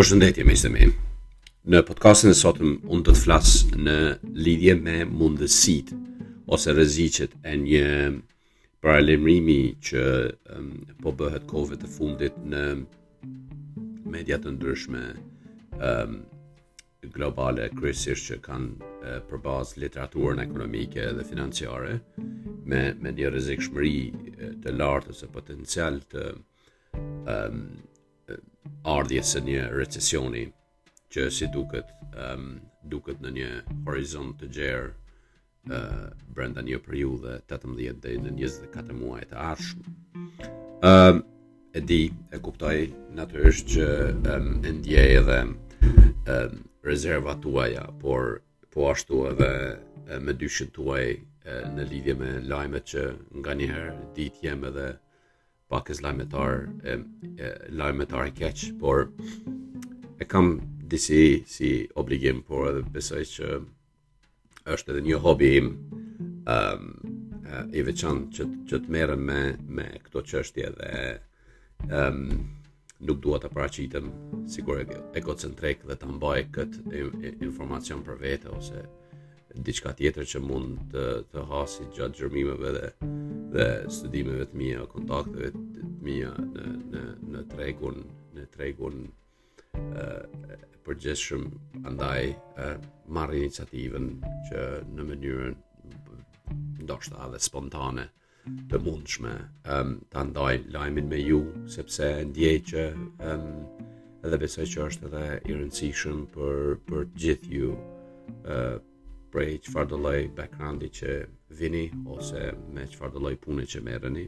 Përshëndetje miq të mi. Në podcastin e sotëm unë do të flas në lidhje me mundësitë ose rreziqet e një paralajmërimi që um, po bëhet kohëve të fundit në media të ndryshme um, globale kryesisht që kanë për bazë literaturën ekonomike dhe financiare me me një rrezikshmëri të lartë ose potencial të um, ardhjes së një recesioni që si duket um, duket në një horizont të gjerë ë brenda një periudhe 18 deri në 24 muaj të ardhshëm. ë e di, e kuptoj natyrisht që um, e ndjej edhe um, rezervat tuaja, por po ashtu edhe mëdyshjen tuaj në lidhje me lajmet që nganjëherë di të jem edhe pak e lajmëtar e, e lajmëtar i keq, por e kam disi si obligim, por edhe besoj që është edhe një hobi im um, uh, i veçantë që, që të merem me, me këto çështje dhe um, nuk dua të paraqitem sikur e, egocentrik dhe ta mbaj këtë informacion për vete ose diçka tjetër që mund të, të hasi gjatë gjurmimeve dhe, dhe studimeve të mia, kontakteve të mia në, në, në tregun, në tregun e përgjithshëm andaj marr iniciativën që në mënyrë ndoshta edhe spontane të mundshme um, ta ndaj lajmin me ju sepse e ndjej që um, edhe besoj që është edhe i rëndësishëm për, për të gjithë ju uh, prej çfarëdo lloj background-i që vini ose me çfarëdo lloj pune që merreni,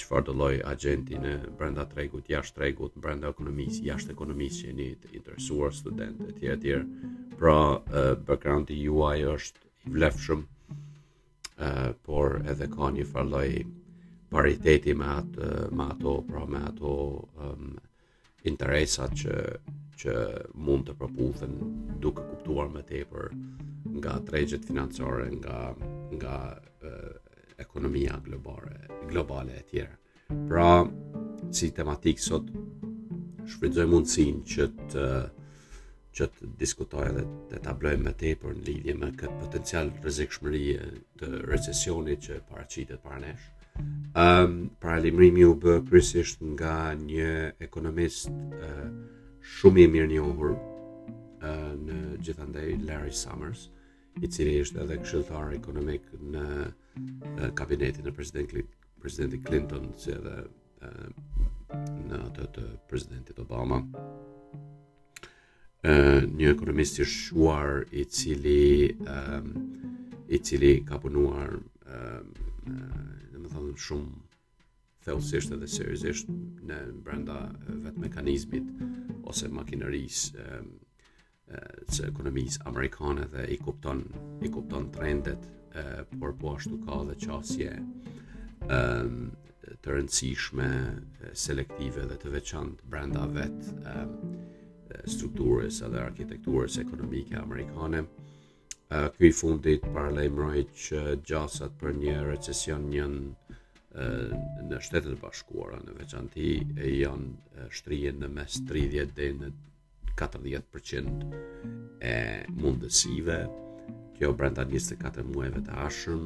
çfarëdo lloj agjenti në brenda tregut, jashtë tregut, brenda ekonomisë, jashtë ekonomisë që jeni të interesuar student etj etj. Pra, background-i juaj është i vlefshëm, por edhe ka një farë lloj pariteti me atë me ato, pra me ato um, interesat që që mund të përputhen duke kuptuar më tepër nga tregjet financiare, nga nga e, ekonomia globale, globale e tjera. Pra, si tematikë sot shfrytëzoj mundësinë që të që të diskutojë dhe të etablojë më tepër në lidhje me këtë potencial rrezikshmëri të recesionit që paraqitet para nesh. Ëm um, paralajmërimi u bë kryesisht nga një ekonomist uh, shumë i mirënjohur uh, në gjithandej Larry Summers, i cili është edhe këshilltar ekonomik në uh, kabinetin e president Clinton, presidenti Clinton si edhe uh, në atë të presidentit Obama. një ekonomist i shquar i cili um, i cili ka punuar um, domethënë shumë thellësisht edhe seriozisht në brenda vetë mekanizmit ose makinerisë um, së ekonomisë amerikane dhe i kupton i kupton trendet uh, por po ashtu ka edhe qasje um, të rëndësishme, selektive dhe të veçantë brenda vet strukturës edhe arkitekturës ekonomike amerikane. Ky i fundit paralajmëroi që gjasat për një recesion njën në Shtetet e Bashkuara në veçanti e janë shtrihen në mes 30 deri në 40% e mundësive kjo brenda 24 muajve të ardhshëm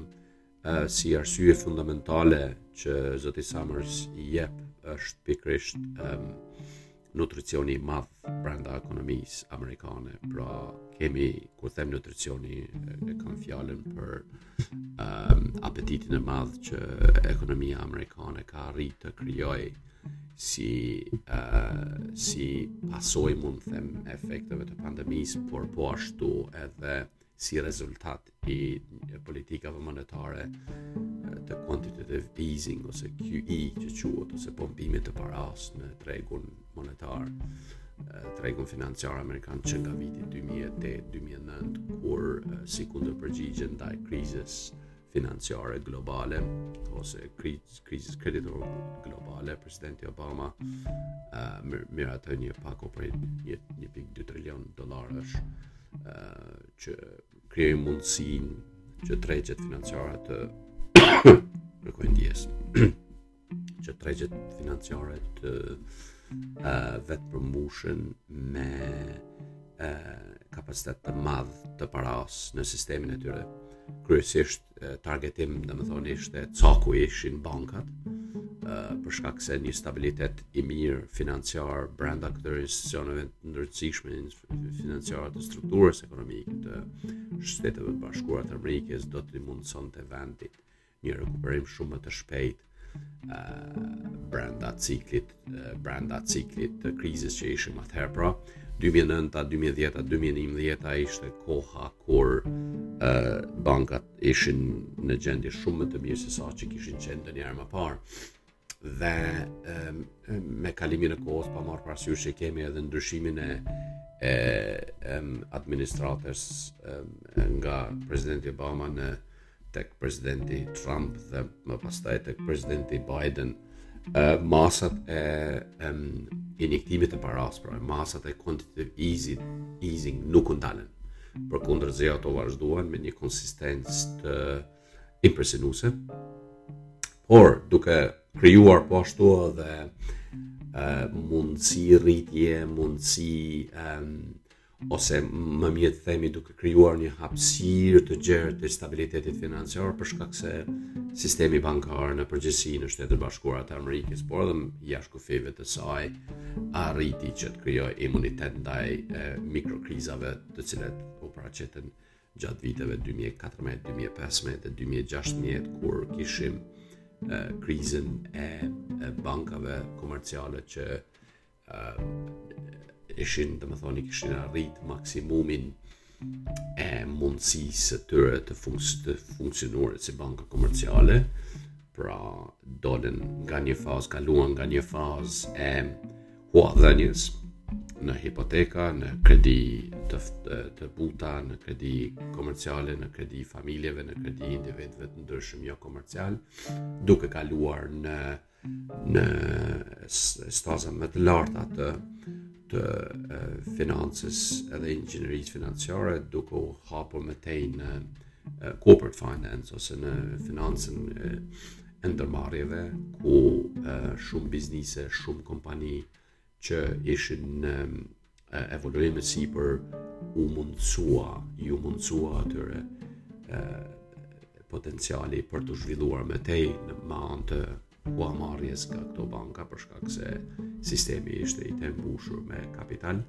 si arsye fundamentale që zoti Summers i jep është pikërisht um, nutricioni i madh brenda ekonomisë amerikane. Pra kemi kur them nutricioni e kam fjalën për um, apetitin e madh që ekonomia amerikane ka arritë të krijojë si uh, si pasojë mund të them efekteve të pandemisë, por po ashtu edhe si rezultat i politikave monetare të quantitative easing ose QE që quhet ose pompimit të paras në tregun monetar tregun financiar amerikan që nga viti 2008-2009 kur si kundërpërgjigje ndaj krizës financiare globale ose kriz, krizës kreditore globale, presidenti Obama uh, miratoi një pako prej një, një pikë 2 trilion dolarësh uh, që krijoi mundësin që tregjet financiare të kërkojnë djesë. që tregjet financiare të uh, vetëpërmbushen me uh, kapacitet të madh të paras në sistemin e tyre. Kryesisht uh, targetim, domethënë, ishte caku ishin bankat, uh, për shkak se një stabilitet i mirë financiar brenda këtyre institucioneve të rëndësishme financiare të strukturës ekonomike të Shteteve të Bashkuara të Amerikës do t'i mundësonte vendit një rekuperim shumë më të shpejtë brenda ciklit brenda ciklit të krizës që ishim atëherë pra 2009-a, 2010-a, 2011-a ishte koha kur uh, bankat ishin në gjendje shumë më të mirë se sa që kishin qenë ndonjëherë më parë. dhe me kalimin e kohës pa marrë parasysh që kemi edhe ndryshimin e e administratës nga presidenti Obama në tek presidenti Trump dhe më pastaj tek presidenti Biden masat e em injektimit të paras pra masat e quantitative easi easing nuk u ndalen përkundrazi ato vazhduan me një konsistencë të impresionuese. Por duke krijuar po ashtu edhe uh, mundësi rritje, mundësi um, ose më mirë të themi duke krijuar një hapësirë të gjerë të stabilitetit financiar për shkak se sistemi bankar në përgjithësi në Shtetet e Bashkuara të Amerikës, por edhe jashtë kufijve të saj, arriti që të krijojë imunitet ndaj mikrokrizave të cilat u paraqiten gjatë viteve 2014, 2015 dhe 2016 kur kishim e, krizën e, e bankave komerciale që e, ishin, domethënë, kishin arrit maksimumin e mundësisë së tyre të, funks të funksionuarit si banka komerciale, pra dolën nga një fazë, kaluan nga një fazë e huadhënies në hipoteka, në kredi të, të buta, në kredi komerciale, në kredi familjeve, në kredi individëve të ndryshëm jo komercial, duke kaluar në në staza më të larta të të financës edhe inxhinierisë financiare duke u hapur më tej në corporate finance ose në financën e, e ndërmarrjeve ku e, shumë biznise, shumë kompani që ishin në evoluim e sipër u mundësua, iu mundësua atyre e, potenciali për t'u zhvilluar më tej në me anë të huamarrjes nga këto banka për shkak se sistemi ishte i tejmbushur me kapital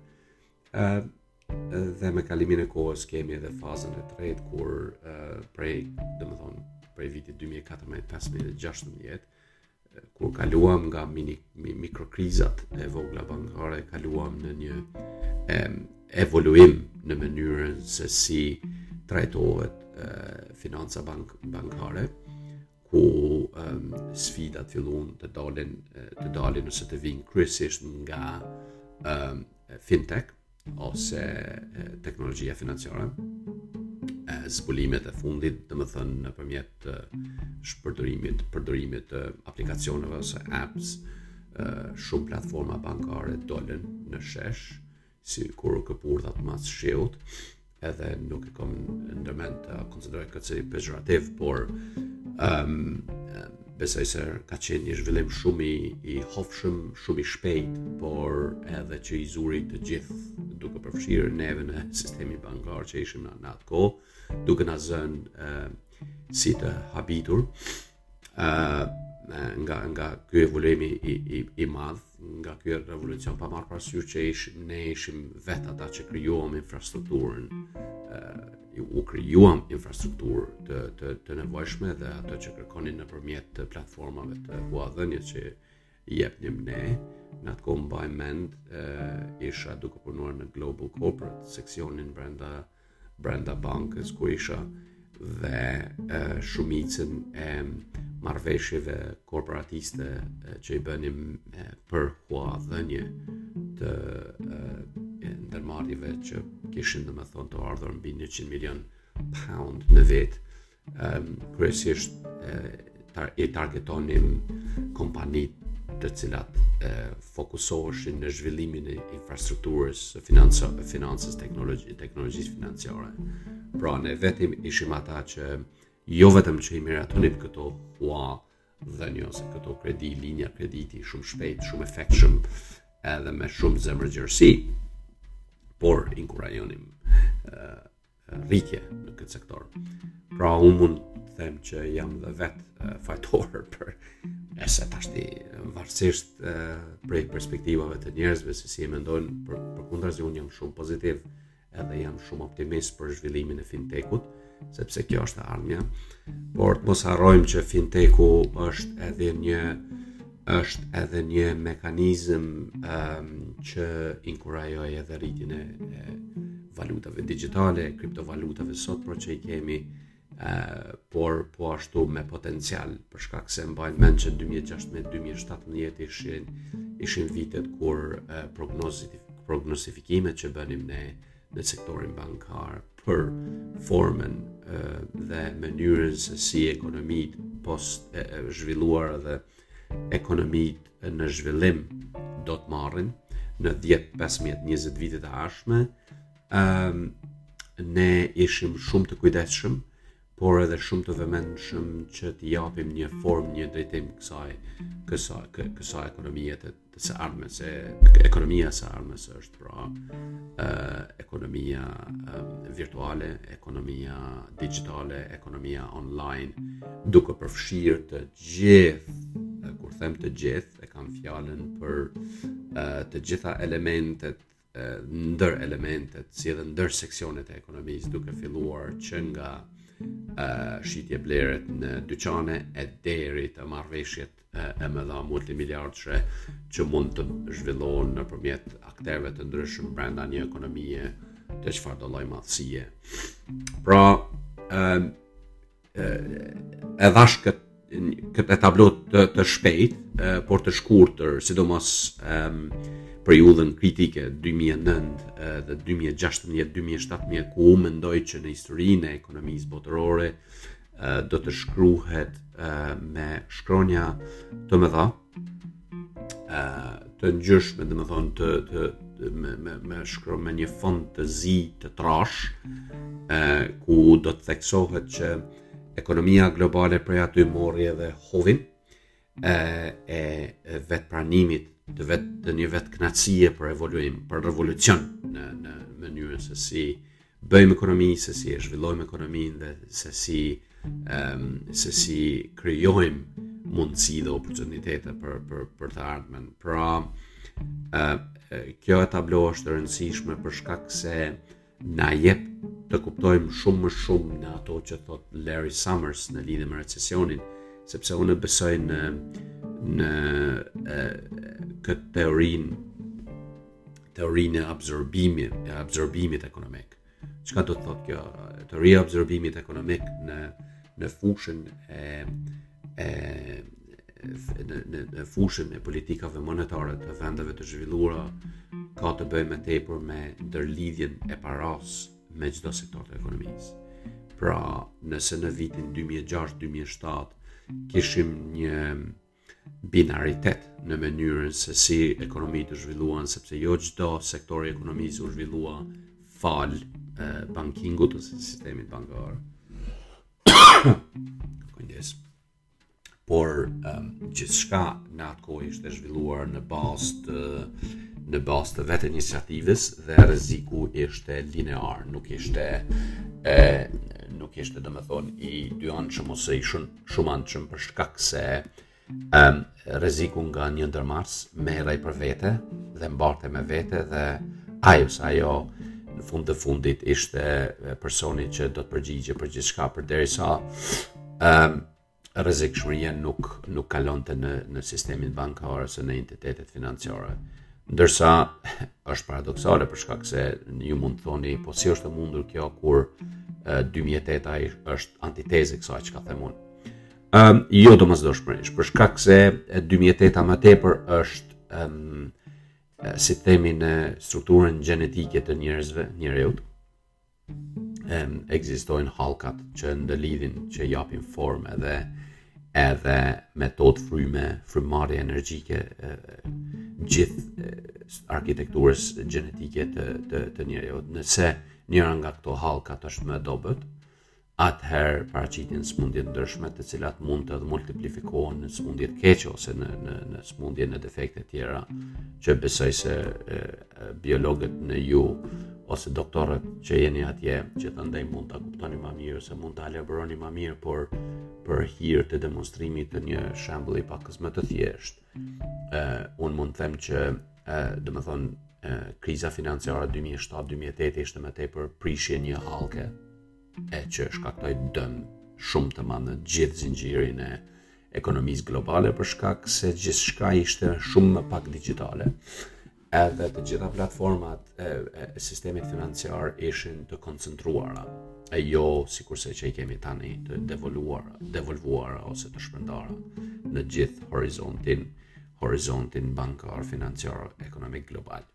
dhe me kalimin e kohës kemi edhe fazën e tretë kur uh, prej, domethënë, prej vitit 2014-15-16 kur kaluam nga mini mi, mikrokrizat e vogla bankare, kaluam në një em, evoluim në mënyrën se si trajtohet financa bank bankare ku um, sfidat fillunë të dalin, të dalin ose të vijnë kryesisht nga um, fintech ose teknologjia financiare zbulimet e fundit, domethënë nëpërmjet shpërdorimit, përdorimit të aplikacioneve ose apps, shumë platforma bankare dolen në shesh, sikur këpurdhat mas shiut, edhe nuk e kom ndërmend ta konsideroj këtë si pejorativ, por um, besoj se ka qenë një zhvillim shumë i, i hovshëm, shumë i shpejt, por edhe që i zuri të gjithë, duke përfshirë neve në sistemin bankar që ishim në, në atë kohë, duke na zënë uh, si të habitur, uh, nga nga ky evoluim i i i madh, nga ky revolucion pa marrë parasysh që ishim ne ishim vetë ata që krijuam infrastrukturën, uh, u krijuam infrastrukturë të të të nevojshme dhe ato që kërkonin nëpërmjet të platformave të huadhënies që jepnim ne, në atë kohë mbaj mend, uh, isha duke punuar në Global Corporate, seksionin brenda brenda bankës ku isha dhe e, shumicën e marrëveshjeve korporatiste e, që i bënim e, për huadhënie të e, ndërmarrjeve që kishin domethonë të ardhura mbi 100 milion pound në vit Ehm, kryesisht i targetonim kompanitë të cilat e, fokusoheshin në zhvillimin e infrastrukturës së financa, financës, teknologji, teknologjisë financiare. Pra, ne vetë ishim ata që jo vetëm që i miratonim këto huadhënie ose këto kredi, linja krediti shumë shpejt, shumë efektshëm edhe me shumë zemërgjerësi, por inkurajonim rritje në këtë sektor. Pra unë mund të them që jam dhe vetë fajtor për e se tashti varësisht prej perspektivave të njerëzve se si e mendojnë për kundrazi unë jam shumë pozitiv edhe jam shumë optimist për zhvillimin e fintechut sepse kjo është e ardhmja por të mos harrojmë që fintechu është edhe një është edhe një mekanizëm um, që inkurajoj edhe rritjen e, e valutave digitale, kriptovalutave sot, por që i kemi uh, por po ashtu me potencial, për shkak se mbaj mend që 2016-2017 ishin, ishin vitet kur uh, prognozifikimet që bënim ne në sektorin bankar për formën dhe mënyrën se si ekonomitë post e, e zhvilluara dhe ekonomitë në zhvillim do të marrin në 10, 15, 20 vitet e ardhshme, um, ne ishim shumë të kujdesshëm por edhe shumë të vëmendshëm që t'i japim një formë, një drejtim kësaj kësaj kësaj ekonomie të së ardhmes, se ekonomia së ardhmes është pra ë ekonomia e, virtuale, ekonomia digjitale, ekonomia online, duke përfshirë të gjithë, kur them të gjithë, e kam fjalën për ë të gjitha elementet ndër elementet, si edhe ndër seksionet e ekonomisë, duke filluar që nga shitblerjet në dyqane e deri te marrëveshjet e mëdha multimiliardëshe që mund të zhvillohen nëpërmjet akterëve të ndryshëm brenda një ekonomie të çfarëdolloj madhësie. Pra, e dhashë këtë këtë tablo të, të shpejtë, e, por të shkurtër, sidomos e, periudhën kritike 2009 dhe 2016-2017, ku unë mendoj që në historinë e ekonomisë botërore e, do të shkruhet e, me shkronja të mëdha, ë të ngjyrshme, domethënë të të, të me me me shkru me një font të zi të trashë, ë ku do të theksohet që ekonomia globale prej aty mori edhe hovin e e vetëpranimit të vet të një vetëkënaqësie për evoluim, për revolucion në në mënyrën se si bëjmë ekonomi, se si e zhvillojmë ekonominë dhe se si um, se si krijojmë mundësi dhe oportunitete për për për të ardhmen. Pra, ë uh, kjo ë tablo është e rëndësishme për shkak se na jep të kuptojmë shumë më shumë në ato që thotë Larry Summers në lidhje me recesionin, sepse unë besoj në në këtë teorinë teorinë e absorbimit, e absorbimit ekonomik. Çka do të thotë kjo teoria e absorbimit ekonomik në në fushën e e në në në fushën e politikave monetare të vendeve të zhvilluara ka të bëjë më tepër me ndërlidhjen e parasë me çdo sektor të ekonomisë. Pra, nëse në vitin 2006-2007 kishim një binaritet në mënyrën se si ekonomitë u zhvilluan, sepse jo çdo sektor i ekonomisë u zhvillua falë bankingut ose sistemit bankar. Kujdes. Por um, gjithçka në atë kohë ishte zhvilluar në bazë të në bazë të vetiniciativës dhe rreziku ishte linear, nuk ishte e nuk ishte domethënë i dyanshëm ose i shumë shumanshëm për shkak se um, rreziku nga një ndërmarrës merrej për vete dhe mbarte me vete dhe ajo se ajo në fund të fundit ishte personi që do të përgjigjej për gjithçka përderisa um, rreziku nuk, nuk kalonte në, në sistemin bankar ose në entitetet financiare Ndërsa është paradoksale për shkak se ju mund të thoni po si është e mundur kjo kur 2008 është antitezë e kësaj çka them unë. Ëm um, jo domosdoshmërisht, për shkak se 2008 më tepër është ëm um, si themi në strukturën gjenetike të njerëzve, njeriut em ekzistojnë hallkat që ndërlidhin, që japin formë edhe edhe metod fryme, frymëmarrje energjike e, gjithë arkitekturës gjenetike të të, të njeriut. Nëse njëra nga këto hallkat është më e dobët, atëherë paraqiten sëmundje të ndryshme, të cilat mund të multiplifikohen në sëmundje të këqija ose në në në sëmundje në defekte të tjera, që besoj se e, e, biologët ndër ju ose doktorët që jeni atje, që të ndaj mund ta kuptoni më mirë ose mund ta elaboroni më mirë, por për hir të demonstrimit të një shembulli pak më të thjeshtë, ë un mund të them që ë domethënë kriza financiare 2007-2008 ishte më tepër prishje një hallke e që shkaktoi dëm shumë të madh në gjithë zinxhirin e ekonomisë globale për shkak se gjithçka ishte shumë më pak digjitale. Edhe të gjitha platformat e, e sistemit financiar ishin të koncentruara, e jo sikurse që i kemi tani të devoluar, devolvuara ose të shpërndara në gjithë horizontin, horizontin bankar, financiar, ekonomik global.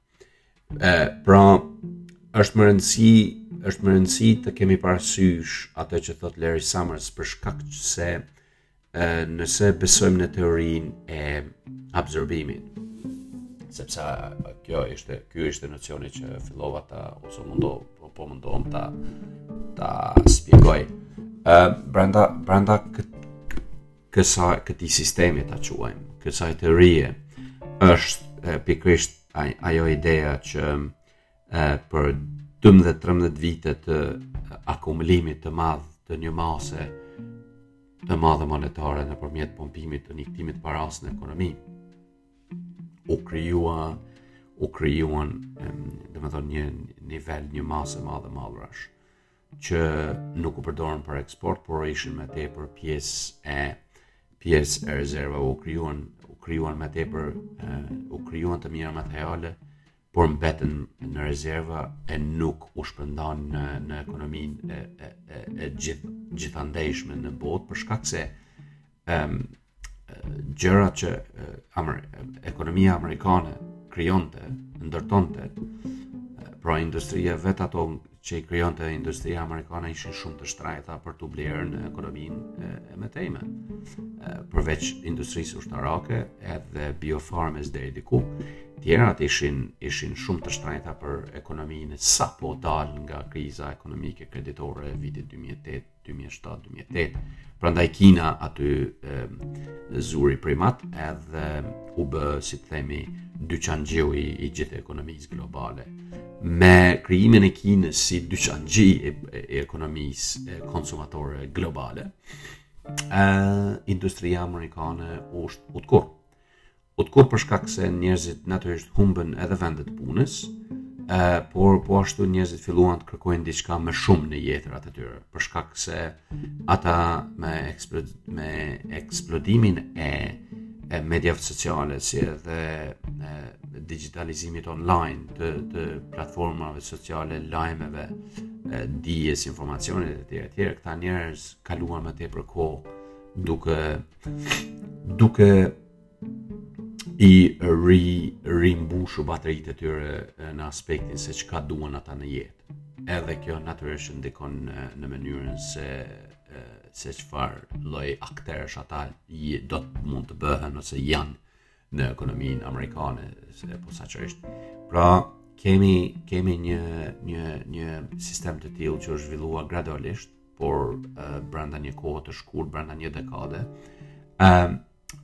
E, pra, është me rëndësi, është me rëndësi të kemi parasysh atë që thotë Larry Summers për shkak se e, nëse besojmë në teorinë e absorbimit, sepse kjo ishte ky ishte nocioni që fillova ta ose mundo po, po mundom ta ta shpjegoj. Ë uh, brenda brenda kët kësaj këtij sistemi ta quajmë, kësaj teorie është pikërisht ajo ideja që e, për 12-13 vite të akumulimit të madh të një mase të madhe monetare nëpërmjet pompimit të injektimit të parasë në ekonomi u krijua u krijuan domethënë një nivel një masë e madhe mallrash që nuk u përdorën për eksport, por ishin më tepër pjesë e pjesë e rezerva u krijuan u krijuan më tepër u krijuan të mira materiale por mbetën në rezerva e nuk u shpërndanë në në ekonominë e e e, e gjithë gjithandejshme në botë për shkak se um, gjërat që Amer ekonomia amerikane krijonte, ndërtonte, pra industria vetë ato që i krijonte industria amerikane ishin shumë të shtrenjta për t'u blerë në ekonominë e, e mëtejme. Përveç industrisë ushtarake, edhe biofarmes deri diku, tjerat ishin ishin shumë të shtrenjta për ekonominë sapo dal nga kriza ekonomike kreditore e vitit 2008 2007-2008. Mhm. Prandaj Kina aty e, zuri primat edhe u bë, si të themi, dyqanxhiu i, i gjithë ekonomisë globale. Me krijimin e Kinës si dyqanxhi i, i ekonomisë konsumatore globale, e, industria amerikane është tkur. Po atë kohë për shkak se njerëzit natyrisht humbën edhe vende të punës, ë por po ashtu njerëzit filluan të kërkojnë diçka më shumë në jetrat e tyre, për shkak se ata me eksplod, me eksplodimin e e mediave sociale si edhe e, digjitalizimit online të të platformave sociale, lajmeve, e, dijes, informacionit etj etj, këta njerëz kaluan më tepër kohë duke duke i ri rimbushu bateritë e tyre në aspektin se çka duan ata në jetë. Edhe kjo natyrisht ndikon në, në mënyrën se se çfarë lloj akterësh ata do të mund të bëhen ose janë në ekonominë amerikane, se posaçërisht. Pra, kemi kemi një një një sistem të tillë që është zhvillu gradualisht, por uh, brenda një kohe të shkurt, brenda një dekade, ëm um,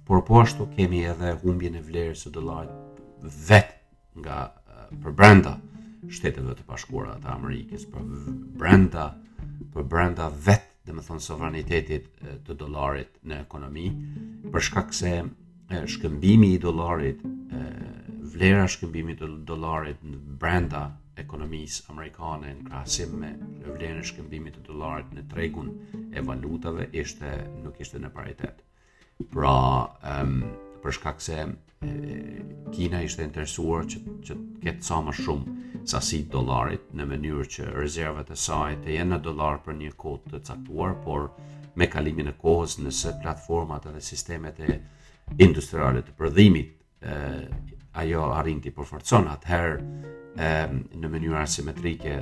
por po ashtu kemi edhe humbjen e vlerës së dollarit vet nga përbrenda Shteteve të Bashkuara të Amerikës, përbrenda përbrenda vet, domethënë sovranitetit të dollarit në ekonomi, për shkak se shkëmbimi i dollarit, vlera e shkëmbimit të dollarit në brenda ekonomisë amerikane në krahasim me vlerën e shkëmbimit të dollarit në tregun e valutave ishte nuk ishte në paritet. Pra, um, për shkak se Kina ishte interesuar që që të ketë sa më shumë sasi dollarit në mënyrë që rezervat e saj të jenë në dollar për një kohë të caktuar, por me kalimin e kohës nëse platformat edhe sistemet e industriale të prodhimit e, ajo arrin t'i përforcon atëherë e, në mënyrë asimetrike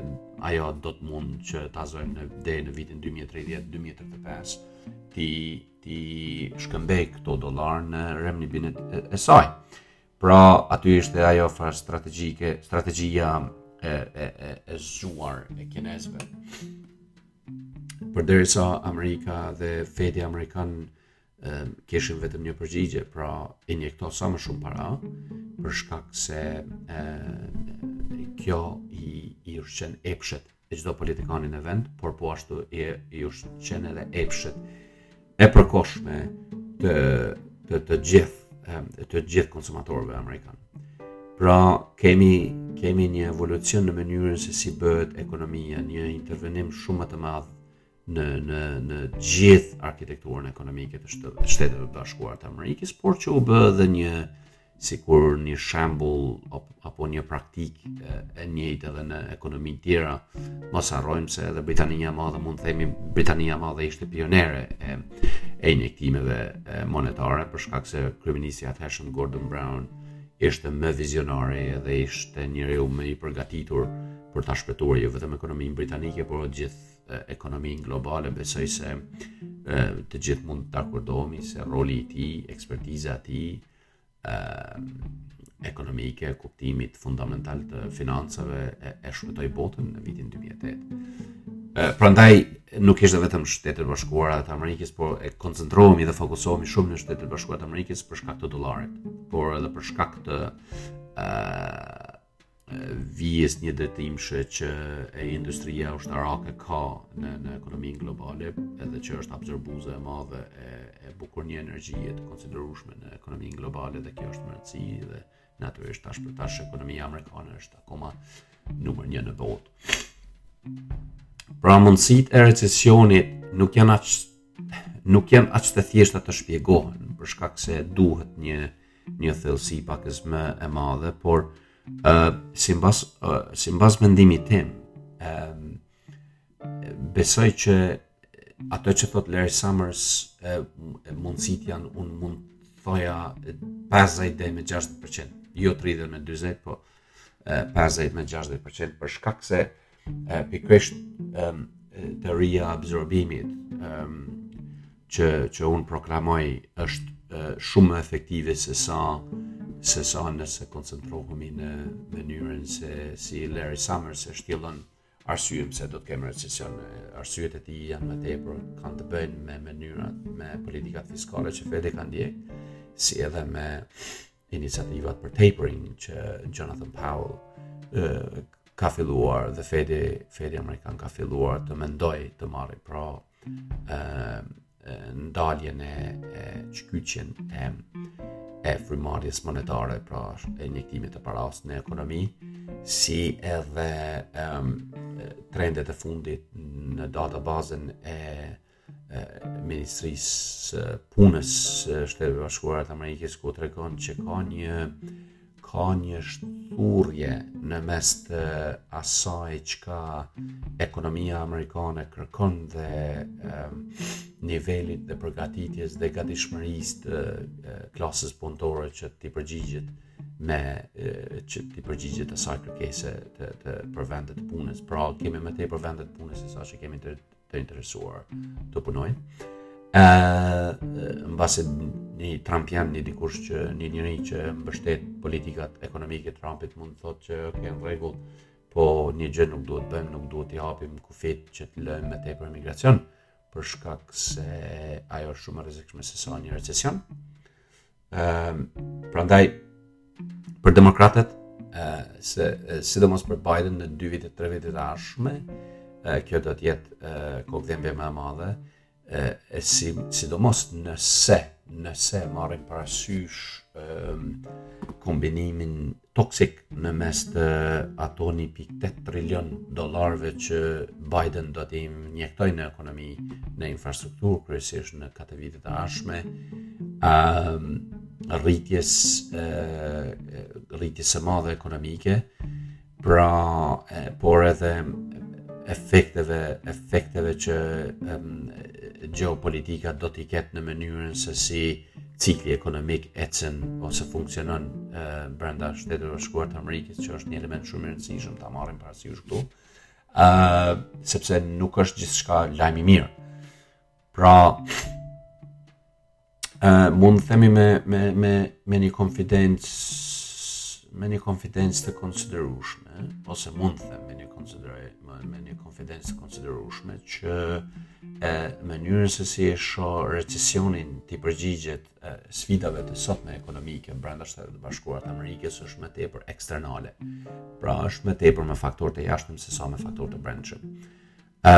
ajo do të mund që ta zojmë në dhe në vitin 2030-2035 t'i t'i shkëmbej këto dollarë në renminbin e, e saj. Pra aty ishte ajo farë strategjike, strategjia e, e, e, e zgjuar e kinezëve. Përderisa Amerika dhe Fedi Amerikan kishin vetëm një përgjigje, pra injekto sa më shumë para, për shkak se e, kjo i, i ushqen epshet e çdo politikani në vend, por po ashtu i, i ushqen edhe epshet e përkohshme të, të, të gjithë të gjithë konsumatorëve amerikanë. Pra, kemi, kemi një evolucion në mënyrën se si bëhet ekonomia, një intervenim shumë më të madh në në në gjithë arkitekturën ekonomike të Shteteve të Bashkuara të Amerikës, por që u bë edhe një sikur një shembull apo një praktikë e njëjtë edhe në ekonomi të tjera. Mos harrojmë se edhe Britania e Madhe mund të themi Britania e Madhe ishte pioniere e e injektimeve monetare për shkak se kryeministri i atëhershëm Gordon Brown ishte më vizionari dhe ishte njeriu më i përgatitur për ta shpëtuar jo vetëm ekonominë britanike, por gjithë ekonominë globale, besoj se të gjithë mund të dakordohemi se roli i tij, ekspertiza e tij, ekonomike, kuptimit fundamental të financave e, e shpëtoi botën në vitin 2008. Prandaj, nuk ishte vetëm Shtetet e Bashkuara të Amerikës, por e koncentrohemi dhe fokusohemi shumë në Shtetet e Bashkuara të Amerikës për shkak të dollarit, por edhe për shkak të vijës njëdrejtimshe që e industria ushtarake ka në, në ekonominë globale edhe që është absorbuese e madhe e, e bukur një energjie të konsiderueshme në ekonominë globale dhe kjo është me rëndësi dhe natyrisht tash për tash ekonomia amerikane është akoma numër një në botë. Pra mundësitë e recesionit nuk janë aq nuk janë aq të thjeshta të shpjegohen për shkak se duhet një një thellësi pakëz më e madhe, por ë uh, sipas uh, sipas mendimit tim, ë uh, besoj që ato që thotë Larry Summers e, e mundësitë janë unë mund të thoja 50 deri me 60% jo 30 me 40 po 50 me 60% për shkak se e, pikërisht e, teoria e absorbimit e, që, që unë proklamoj është e, shumë më efektive se sa se sa nëse koncentrohemi në mënyrën se si Larry Summers e shtjellon arsyen pse do të kemë recesion. Arsyet e tij janë më tepër kanë të bëjnë me mënyrat, me politikat fiskale që Fedi ka ndjek, si edhe me iniciativat për tapering që Jerome Powell e, ka filluar dhe Fedi Fedi amerikan ka filluar të mendojë të marrë pra e, e, ndaljen e, e çkyçjen e e frymarrjes monetare pra e injektimit të parasë në ekonomi si edhe e, trendet e fundit në databazën e Ministrisë së Punës së Shteteve të Bashkuara të Amerikës ku tregon që ka një ka një shthurje në mes të asaj çka ekonomia amerikane kërkon dhe e, nivelit dhe përgatitjes dhe gatishmërisë të e, klasës punëtore që t'i përgjigjet me e, që t'i përgjigjet asaj kërkese të, të për vende të punës. Pra kemi më tepër vende të punës se sa që kemi të të interesuar të punojnë. Ë mbase një trumpian një dikush që një njeri që mbështet politikat ekonomike të Trumpit mund të thotë që ok, në rregull, po një gjë nuk duhet bëjmë, nuk duhet t'i hapim kufijtë që të lejojmë më tepër migracion për shkak se ajo është shumë e rrezikshme se sa një recesion. Ehm, prandaj për demokratët, se sidomos për Biden në 2 vite, 3 vite të ardhshme, kjo do të jetë kokëdhembja më e madhe, e si sidomos nëse nëse marrin parasysh kombinimin toksik në mes të ato 1.8 trilion dolarëve që Biden do t'i injektojë në ekonomi, në infrastrukturë, kryesisht në katër vitet e ardhshme, um, rritjes, uh, rritjes së madhe ekonomike, pra, uh, por edhe efekteve, efekteve që um, gjeopolitika do t'i ketë në mënyrën se si cikli ekonomik ecën ose funksionon e, brenda Shteteve të Bashkuara të Amerikës, që është një element shumë i rëndësishëm ta marrim parasysh këtu. ë sepse nuk është gjithçka lajm i mirë. Pra, ë mund të themi me me me me një konfidencë me një konfidencë të konsiderueshme, ose mund të them me një konsiderë me, me një konfidencë të konsiderueshme që e mënyrën se si e shoh recesionin t'i përgjigjet e, sfidave të sotme ekonomike brenda Shteteve të Bashkuara të Amerikës është më tepër eksternale. Pra është më tepër me faktorë të jashtëm se sa me faktorë të brendshëm. ë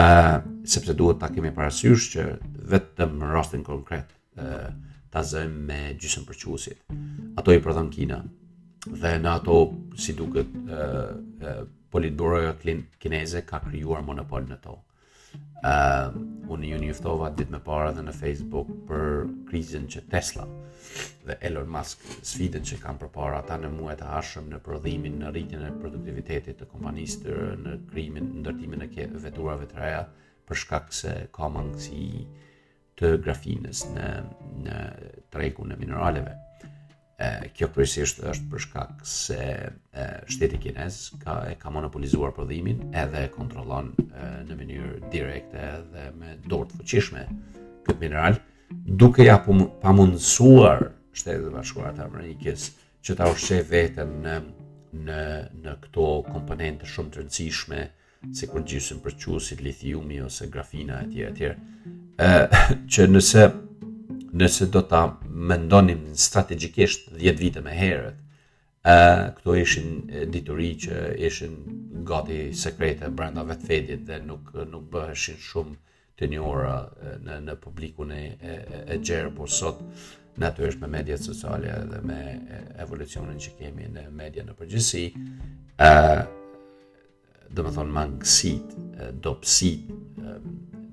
sepse duhet ta kemi parasysh që vetëm në rastin konkret ë ta zëjmë me gjysmëpërçuesit. Ato i prodhon Kina. Dhe në ato, si duket, ë politburoja kineze ka krijuar monopol në to Uh, unë ju njoftova ditë më parë edhe në Facebook për krizën që Tesla dhe Elon Musk sfidën që kanë përpara ata në muajt e ardhshëm në prodhimin, në rritjen e produktivitetit të kompanisë të në krijimin, ndërtimin e veturave të reja për shkak se ka mangësi të grafinës në në tregun e mineraleve. E, kjo kryesisht është për shkak se e, shteti kinez ka e ka monopolizuar prodhimin edhe e kontrollon e, në mënyrë direkte dhe me dorë të fuqishme këtë mineral, duke ia pamundësuar Shteteve të Bashkuara të Amerikës që ta ushqejë veten në në në këto komponente shumë të rëndësishme sikur gjysmëpërçuesit lithiumi ose grafina etj etj. ë që nëse nëse do ta mendonim strategjikisht 10 vite më herët, ë këto ishin dituri që ishin gati sekrete brenda vetë Fedit dhe nuk nuk bëheshin shumë të njohura në në publikun e e, e gjerë, por sot natyrisht me mediat sociale dhe me evolucionin që kemi në media në përgjithësi, ë domethënë mangësitë, dobësitë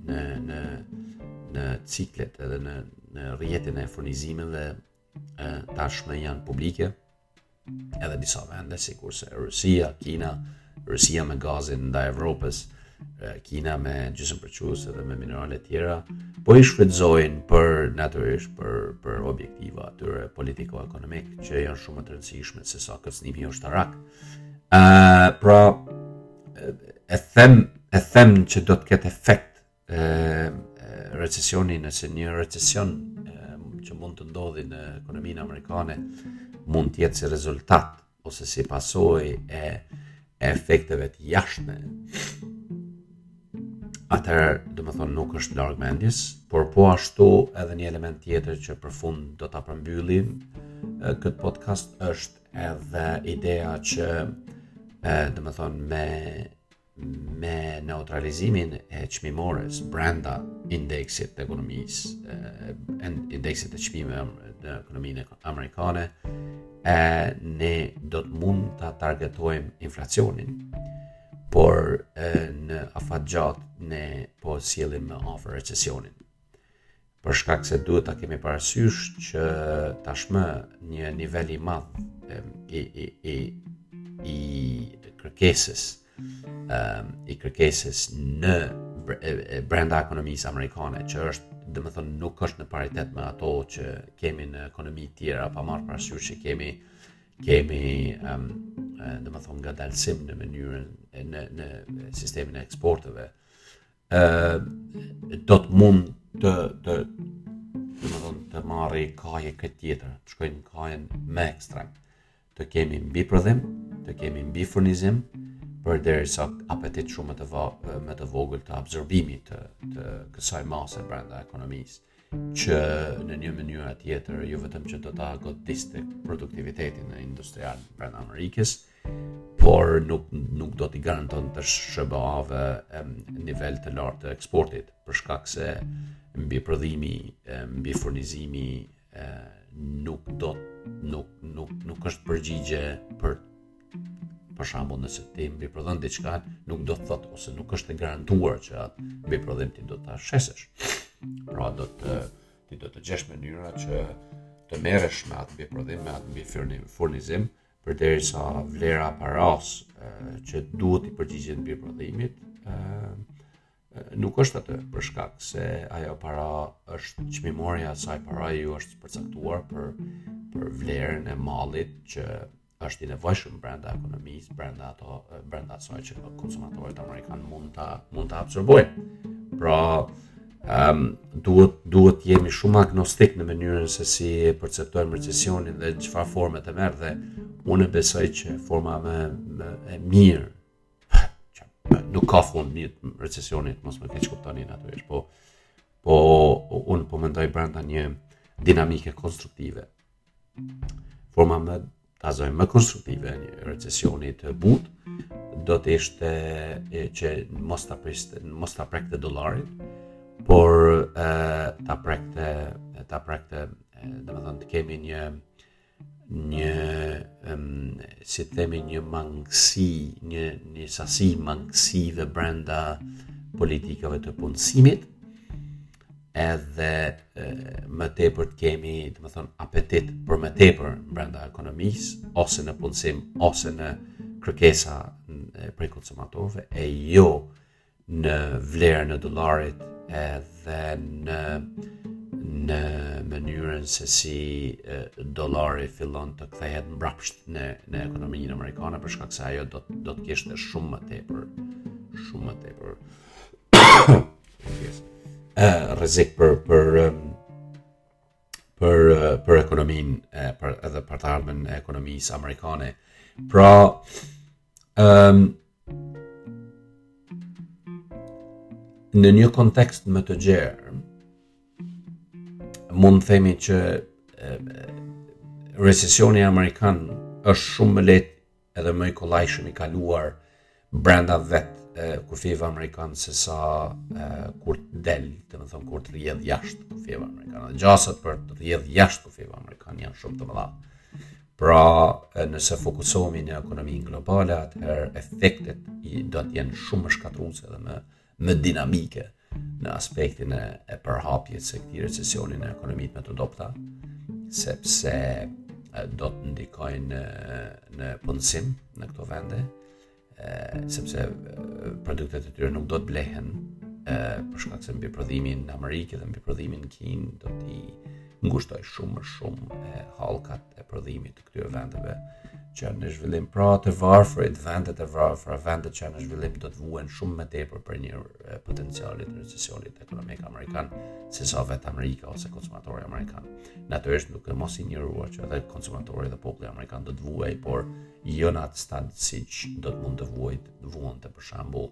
në në në ciklet edhe në në rrjetin e furnizimeve tashmë janë publike edhe disa vende sikurse Rusia, Kina, Rusia me gazin ndaj Evropës, Kina me gjysmëpërçues edhe me minerale tjera, po i shfrytëzojnë për natyrisht për, për objektiva e tyre politiko-ekonomike që janë shumë më të rëndësishme sesa kërcënimi ushtarak. Ë, pra e them e them që do të ketë efekt ë recesioni nëse një recesion që mund të ndodhi në ekonominë amerikane mund të jetë si rezultat ose si pasojë e efekteve të jashtme. Atëherë, domethënë nuk është larg mendjes, por po ashtu edhe një element tjetër që për fund do ta përmbyllim këtë podcast është Edhe ideja që e, domethënë me me neutralizimin e çmimores brenda indeksit të ekonomisë, indeksit të çmimeve në ekonominë amerikane, e, ne do të mund ta targetojmë inflacionin, por e, në afatgjatë ne po sjellim më afër recesionin. për shkak se duhet ta kemi parasysh që tashmë një nivel i madh i i i i kërkesës um, i kërkesës në brenda ekonomisë amerikane që është domethënë nuk është në paritet me ato që kemi në ekonomi tjera pa marrë parasysh që kemi kemi um, domethënë ngadalësim në mënyrën në, në sistemin e eksporteve ë do të mund të domethënë të marrë kahje krejt tjetër, të shkojmë në kahjen më ekstrem. Të kemi mbiprodhim, të kemi mbifurnizim, përderisa apetit shumë të, va, më të vogël të absorbimit të, të kësaj mase brenda ekonomisë. që në një mënyrë tjetër jo vetëm që do ta godiste produktivitetin industrial brenda Amerikës, por nuk nuk do t'i garantonte SHBA-ve nivel të lartë të eksportit për shkak se mbiprodhimi, mbifurnizimi nuk do nuk nuk nuk është përgjigje për Për shembull, nëse ti mbiprodhon diçka, nuk do të thotë ose nuk është e garantuar që atë mbiprodhim ti do ta shesësh. Pra do të ti do të gjesh mënyra që të merresh me atë mbiprodhim, me atë mbifurnizim, përderisa vlera e parasë që duhet t'i përgjigjet mbiprodhimit, Nuk është aty, për shkak se ajo para është çmimorja e asaj paraje është përcaktuar për për vlerën e mallit që është i nevojshëm brenda ekonomisë, brenda ato brenda asaj që konsumatorët amerikanë mund ta mund ta absorbojnë. Pra, ëm um, duhet duhet të jemi shumë agnostikë në mënyrën se si e perceptojmë recesionin dhe çfarë forme të marrë dhe unë besoj që forma më më e mirë nuk ka formë të mirë të recesionit, mos më keqkuptoni natyrisht, po po unë po mendoj brenda një dinamike konstruktive. Forma më ta zëmë më konstruktive e një recesioni të butë do të ishte e, që mos ta priste mos ta prekte dollarin por e, ta prekte ta prekte domethënë të kemi një një um, si të themi një mangësi, një një sasi mangësie brenda politikave të punësimit. Edhe e, më tepër të kemi, domethënë, apetit për më tepër brenda ekonomisë, ose në punësim, ose në kërkesa prej konsumatorëve, e jo në vlerën e dollarit edhe në në mënyrën se si dollari fillon të kthehet mbrapsht në në ekonominë amerikane për shkak se ajo do do të kishte shumë më tepër shumë më tepër uh, rrezik për për um, për për ekonominë e për edhe për të ardhmen e ekonomisë amerikane. Pra, ëm um, në një kontekst më të gjerë mund të themi që recesioni amerikan është shumë më lehtë edhe më i kollajshëm i kaluar brenda vet kufijve amerikan se sa e, kur të del, të them kur të rjedh jashtë kufijve amerikan. Dhe gjasat për të rrjedhur jashtë kufijve amerikan janë shumë të mëdha. Pra, nëse fokusohemi në ekonominë globale, atëherë efektet do të jenë shumë më shkatërruese dhe më më dinamike në aspektin e, e përhapjes së këtij recesioni në ekonomitë më të dobëta, sepse do të ndikojnë në, në punësim në këto vende, e, sepse produktet e tyre nuk do të blehen e, për shkak se mbiprodhimi në Amerikë dhe mbiprodhimi në Kinë do të ngushtojë shumë më shumë e, hallkat e prodhimit këtyre vendeve që janë në zhvillim, pra të varfërit, vendet e varfra, vendet që janë në zhvillim do të vuajnë shumë më tepër prej një potenciali të recesionit ekonomik amerikan, se sa vetë Amerika ose konsumatori amerikan. Natyrisht duke mos injoruar që edhe konsumatori dhe populli amerikan do të vuajë, por jo në atë stad siç do të mund të vuajë, vuante për shembull